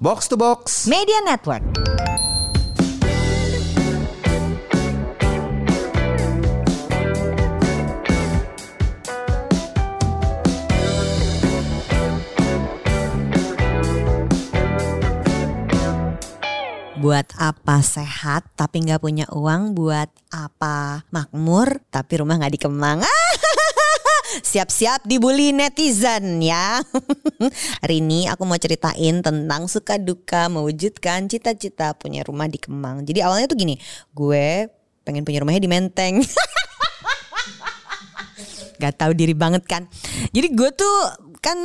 Box to Box. Media Network. Buat apa sehat tapi nggak punya uang? Buat apa makmur tapi rumah nggak dikemang? Siap-siap dibully netizen ya. Hari ini aku mau ceritain tentang suka duka mewujudkan cita-cita punya rumah di Kemang. Jadi awalnya tuh gini, gue pengen punya rumahnya di Menteng. Gak tahu diri banget kan. Jadi gue tuh kan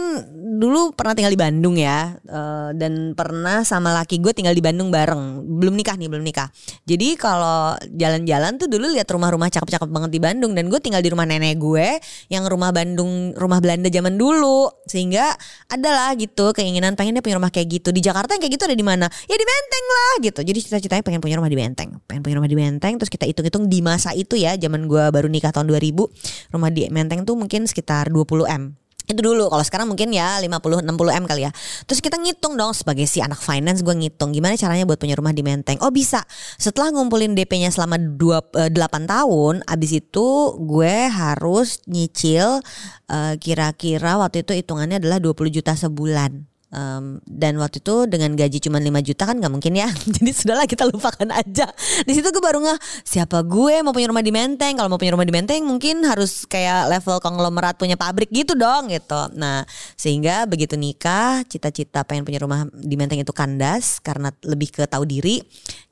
dulu pernah tinggal di Bandung ya uh, dan pernah sama laki gue tinggal di Bandung bareng. Belum nikah nih belum nikah. Jadi kalau jalan-jalan tuh dulu lihat rumah-rumah cakep-cakep banget di Bandung dan gue tinggal di rumah nenek gue yang rumah Bandung rumah Belanda zaman dulu. Sehingga adalah gitu keinginan pengen dia punya rumah kayak gitu. Di Jakarta yang kayak gitu ada di mana? Ya di Menteng lah gitu. Jadi cita-citanya pengen punya rumah di Menteng pengen punya rumah di Menteng terus kita hitung-hitung di masa itu ya zaman gue baru nikah tahun 2000 rumah di Menteng tuh mungkin sekitar 20 m itu dulu kalau sekarang mungkin ya 50 60 M kali ya. Terus kita ngitung dong sebagai si anak finance gue ngitung gimana caranya buat punya rumah di Menteng. Oh bisa. Setelah ngumpulin DP-nya selama 2 8 eh, tahun, abis itu gue harus nyicil kira kira-kira waktu itu hitungannya adalah 20 juta sebulan. Um, dan waktu itu dengan gaji cuma 5 juta kan nggak mungkin ya. Jadi sudahlah kita lupakan aja. Di situ gue baru nggak siapa gue mau punya rumah di Menteng. Kalau mau punya rumah di Menteng mungkin harus kayak level konglomerat punya pabrik gitu dong gitu. Nah, sehingga begitu nikah, cita-cita pengen punya rumah di Menteng itu kandas karena lebih ke tahu diri.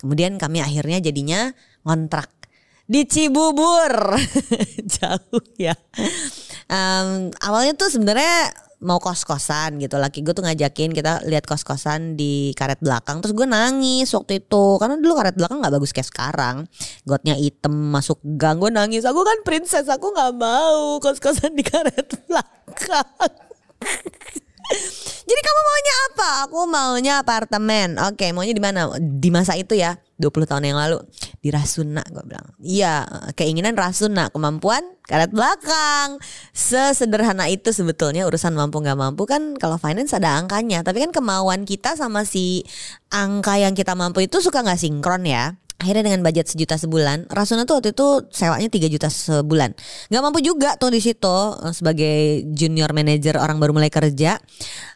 Kemudian kami akhirnya jadinya ngontrak di Cibubur. Jauh ya. Um, awalnya tuh sebenarnya mau kos-kosan gitu. Laki gue tuh ngajakin kita lihat kos-kosan di karet belakang. Terus gue nangis waktu itu. Karena dulu karet belakang nggak bagus kayak sekarang. Gotnya hitam masuk gang gue nangis. Aku kan princess aku nggak mau kos-kosan di karet belakang. Jadi kamu maunya apa? Aku maunya apartemen. Oke, maunya di mana? Di masa itu ya, 20 tahun yang lalu di Rasuna gue bilang. Iya, keinginan Rasuna, kemampuan karet belakang. Sesederhana itu sebetulnya urusan mampu nggak mampu kan kalau finance ada angkanya, tapi kan kemauan kita sama si angka yang kita mampu itu suka nggak sinkron ya akhirnya dengan budget sejuta sebulan Rasuna tuh waktu itu sewanya tiga juta sebulan. Nggak mampu juga tuh di situ eh, sebagai junior manager orang baru mulai kerja.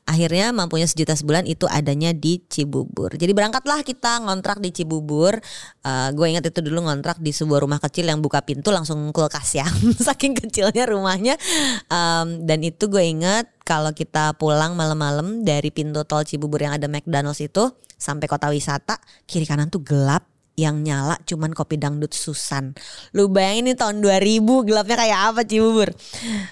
Akhirnya mampunya sejuta sebulan itu adanya di Cibubur. Jadi berangkatlah kita ngontrak di Cibubur. Uh, gue ingat itu dulu ngontrak di sebuah rumah kecil yang buka pintu langsung kulkas ya. Saking kecilnya rumahnya. Um, dan itu gue ingat kalau kita pulang malam-malam dari pintu tol Cibubur yang ada McDonald's itu sampai kota wisata kiri kanan tuh gelap yang nyala cuman kopi dangdut Susan. Lu bayangin nih tahun 2000 gelapnya kayak apa Cibubur.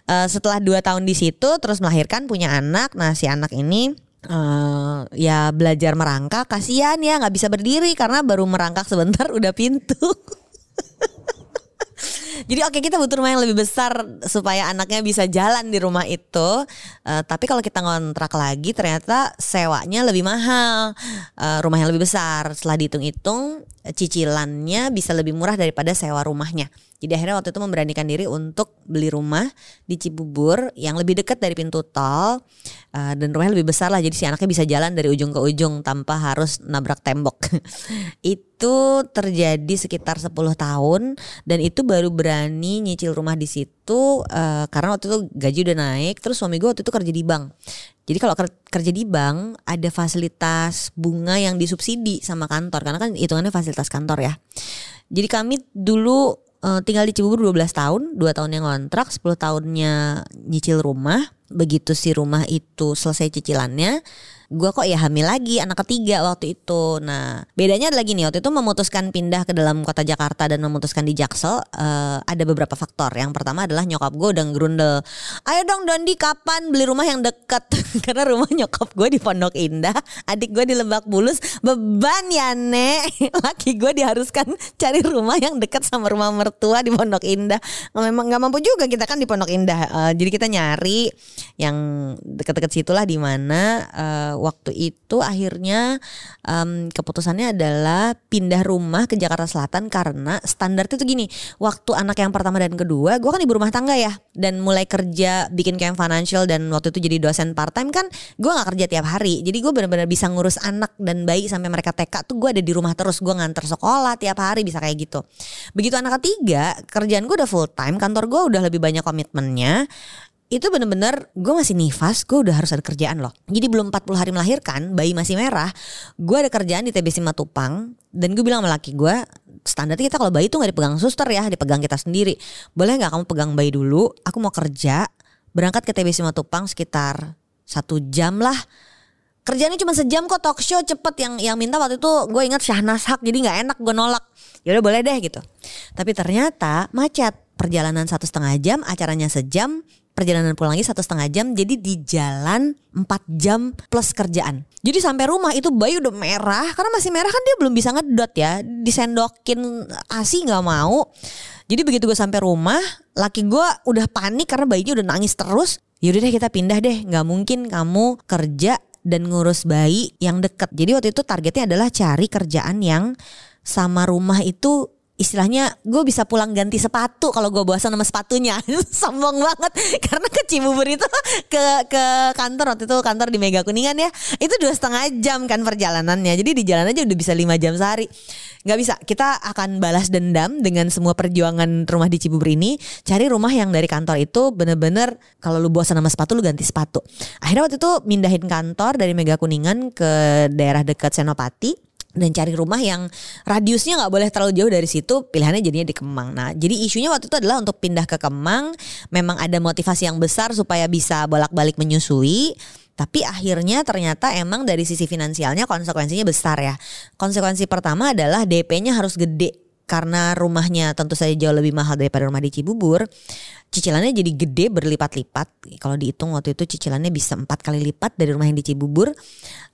Uh, setelah dua tahun di situ terus melahirkan punya anak. Nah si anak ini uh, ya belajar merangkak. Kasihan ya nggak bisa berdiri karena baru merangkak sebentar udah pintu. Jadi oke okay, kita butuh rumah yang lebih besar supaya anaknya bisa jalan di rumah itu. Uh, tapi kalau kita ngontrak lagi ternyata sewanya lebih mahal, uh, rumah yang lebih besar. Setelah dihitung-hitung cicilannya bisa lebih murah daripada sewa rumahnya. Jadi akhirnya waktu itu memberanikan diri untuk beli rumah di Cibubur yang lebih dekat dari pintu tol uh, dan rumahnya lebih besar lah. Jadi si anaknya bisa jalan dari ujung ke ujung tanpa harus nabrak tembok. itu terjadi sekitar 10 tahun dan itu baru berani nyicil rumah di situ uh, karena waktu itu gaji udah naik. Terus suami gue waktu itu kerja di bank. Jadi kalau kerja di bank ada fasilitas bunga yang disubsidi sama kantor karena kan hitungannya fasilitas kantor ya. Jadi kami dulu uh, tinggal di Cibubur 12 tahun, 2 tahun yang kontrak, 10 tahunnya nyicil rumah. Begitu si rumah itu selesai cicilannya, gue kok ya hamil lagi anak ketiga waktu itu. Nah bedanya adalah gini waktu itu memutuskan pindah ke dalam kota Jakarta dan memutuskan di Jaksel uh, ada beberapa faktor. Yang pertama adalah nyokap gue udah gerundel. Ayo dong Dondi kapan beli rumah yang deket? Karena rumah nyokap gue di Pondok Indah, adik gue di Lebak Bulus. Beban ya nek, laki gue diharuskan cari rumah yang dekat sama rumah mertua di Pondok Indah. Memang nggak mampu juga kita kan di Pondok Indah. Uh, jadi kita nyari yang deket-deket situlah di mana uh, waktu itu akhirnya um, keputusannya adalah pindah rumah ke Jakarta Selatan karena standar itu gini waktu anak yang pertama dan kedua gue kan ibu rumah tangga ya dan mulai kerja bikin camp financial dan waktu itu jadi dosen part time kan gue nggak kerja tiap hari. Jadi gue benar-benar bisa ngurus anak dan bayi sampai mereka TK tuh gue ada di rumah terus gue nganter sekolah tiap hari bisa kayak gitu. Begitu anak ketiga kerjaan gue udah full time kantor gue udah lebih banyak komitmennya itu bener-bener gue masih nifas gue udah harus ada kerjaan loh. Jadi belum 40 hari melahirkan bayi masih merah gue ada kerjaan di TBC Matupang dan gue bilang sama laki gue standarnya kita kalau bayi tuh nggak dipegang suster ya dipegang kita sendiri. Boleh nggak kamu pegang bayi dulu? Aku mau kerja berangkat ke TBC Matupang sekitar satu jam lah. Kerjanya cuma sejam kok talk show cepet. Yang yang minta waktu itu gue ingat Syahnas Hak jadi nggak enak gue nolak. Ya udah boleh deh gitu. Tapi ternyata macet. Perjalanan satu setengah jam acaranya sejam perjalanan pulang lagi satu setengah jam jadi di jalan 4 jam plus kerjaan. Jadi sampai rumah itu bayi udah merah karena masih merah kan dia belum bisa ngedot ya. Disendokin asi nggak mau. Jadi begitu gue sampai rumah laki gue udah panik karena bayinya udah nangis terus. Yaudah deh kita pindah deh. Nggak mungkin kamu kerja dan ngurus bayi yang deket. Jadi waktu itu targetnya adalah cari kerjaan yang sama rumah itu istilahnya gue bisa pulang ganti sepatu kalau gue bosan sama sepatunya. Sombong banget. Karena ke Cibubur itu ke ke kantor waktu itu kantor di Mega Kuningan ya itu dua setengah jam kan perjalanannya. Jadi di jalan aja udah bisa lima jam sehari. Nggak bisa. Kita akan balas dendam dengan semua perjuangan rumah di Cibubur ini. Cari rumah yang dari kantor itu bener-bener kalau lu bosan sama sepatu lu ganti sepatu. Akhirnya waktu itu mindahin kantor dari Mega Kuningan ke daerah dekat Senopati dan cari rumah yang radiusnya nggak boleh terlalu jauh dari situ pilihannya jadinya di Kemang. Nah jadi isunya waktu itu adalah untuk pindah ke Kemang memang ada motivasi yang besar supaya bisa bolak-balik menyusui. Tapi akhirnya ternyata emang dari sisi finansialnya konsekuensinya besar ya. Konsekuensi pertama adalah DP-nya harus gede karena rumahnya tentu saja jauh lebih mahal daripada rumah di Cibubur cicilannya jadi gede berlipat-lipat. Kalau dihitung waktu itu cicilannya bisa empat kali lipat dari rumah yang di Cibubur.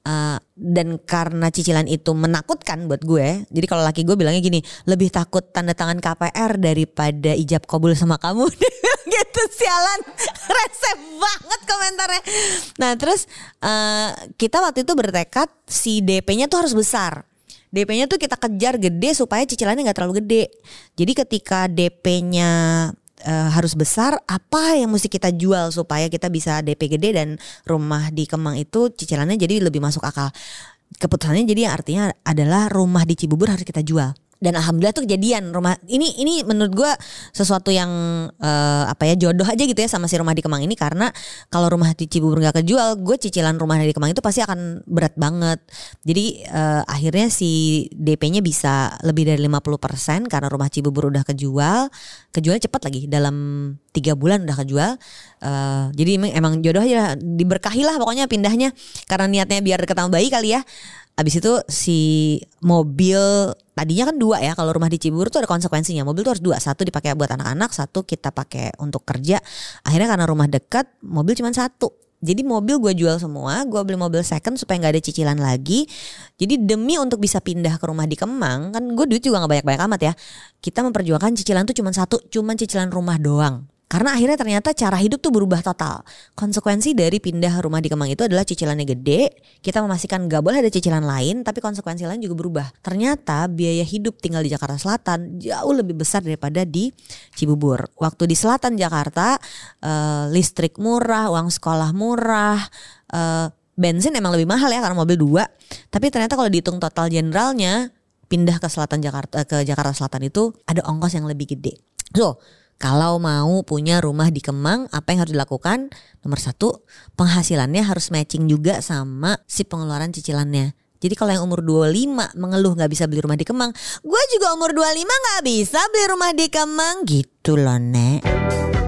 Uh, dan karena cicilan itu menakutkan buat gue, jadi kalau laki gue bilangnya gini, lebih takut tanda tangan KPR daripada ijab kabul sama kamu. gitu sialan, resep banget komentarnya. Nah terus uh, kita waktu itu bertekad si DP-nya tuh harus besar. DP-nya tuh kita kejar gede supaya cicilannya nggak terlalu gede. Jadi ketika DP-nya uh, harus besar apa yang mesti kita jual supaya kita bisa DP gede dan rumah di Kemang itu cicilannya jadi lebih masuk akal? Keputusannya jadi artinya adalah rumah di Cibubur harus kita jual dan alhamdulillah tuh kejadian. Rumah ini ini menurut gue sesuatu yang uh, apa ya jodoh aja gitu ya sama si rumah di Kemang ini. Karena kalau rumah di Cibubur nggak kejual gue cicilan rumah di Kemang itu pasti akan berat banget. Jadi uh, akhirnya si DP-nya bisa lebih dari 50% karena rumah Cibubur udah kejual. Kejual cepat lagi. Dalam tiga bulan udah kejual. Uh, jadi emang, emang jodoh aja diberkahi lah pokoknya pindahnya. Karena niatnya biar ketemu bayi kali ya Abis itu si mobil tadinya kan dua ya kalau rumah di Cibubur tuh ada konsekuensinya mobil tuh harus dua satu dipakai buat anak-anak satu kita pakai untuk kerja akhirnya karena rumah dekat mobil cuma satu jadi mobil gue jual semua, gue beli mobil second supaya nggak ada cicilan lagi. Jadi demi untuk bisa pindah ke rumah di Kemang, kan gue duit juga nggak banyak-banyak amat ya. Kita memperjuangkan cicilan tuh cuma satu, cuma cicilan rumah doang. Karena akhirnya ternyata cara hidup tuh berubah total. Konsekuensi dari pindah rumah di Kemang itu adalah cicilannya gede. Kita memastikan gak boleh ada cicilan lain, tapi konsekuensi lain juga berubah. Ternyata biaya hidup tinggal di Jakarta Selatan jauh lebih besar daripada di Cibubur. Waktu di selatan Jakarta, uh, listrik murah, uang sekolah murah, uh, bensin emang lebih mahal ya karena mobil dua. Tapi ternyata kalau dihitung total generalnya, pindah ke selatan Jakarta ke Jakarta Selatan itu ada ongkos yang lebih gede. So, kalau mau punya rumah di Kemang, apa yang harus dilakukan? Nomor satu, penghasilannya harus matching juga sama si pengeluaran cicilannya. Jadi kalau yang umur 25 mengeluh gak bisa beli rumah di Kemang, gue juga umur 25 gak bisa beli rumah di Kemang gitu loh, Nek.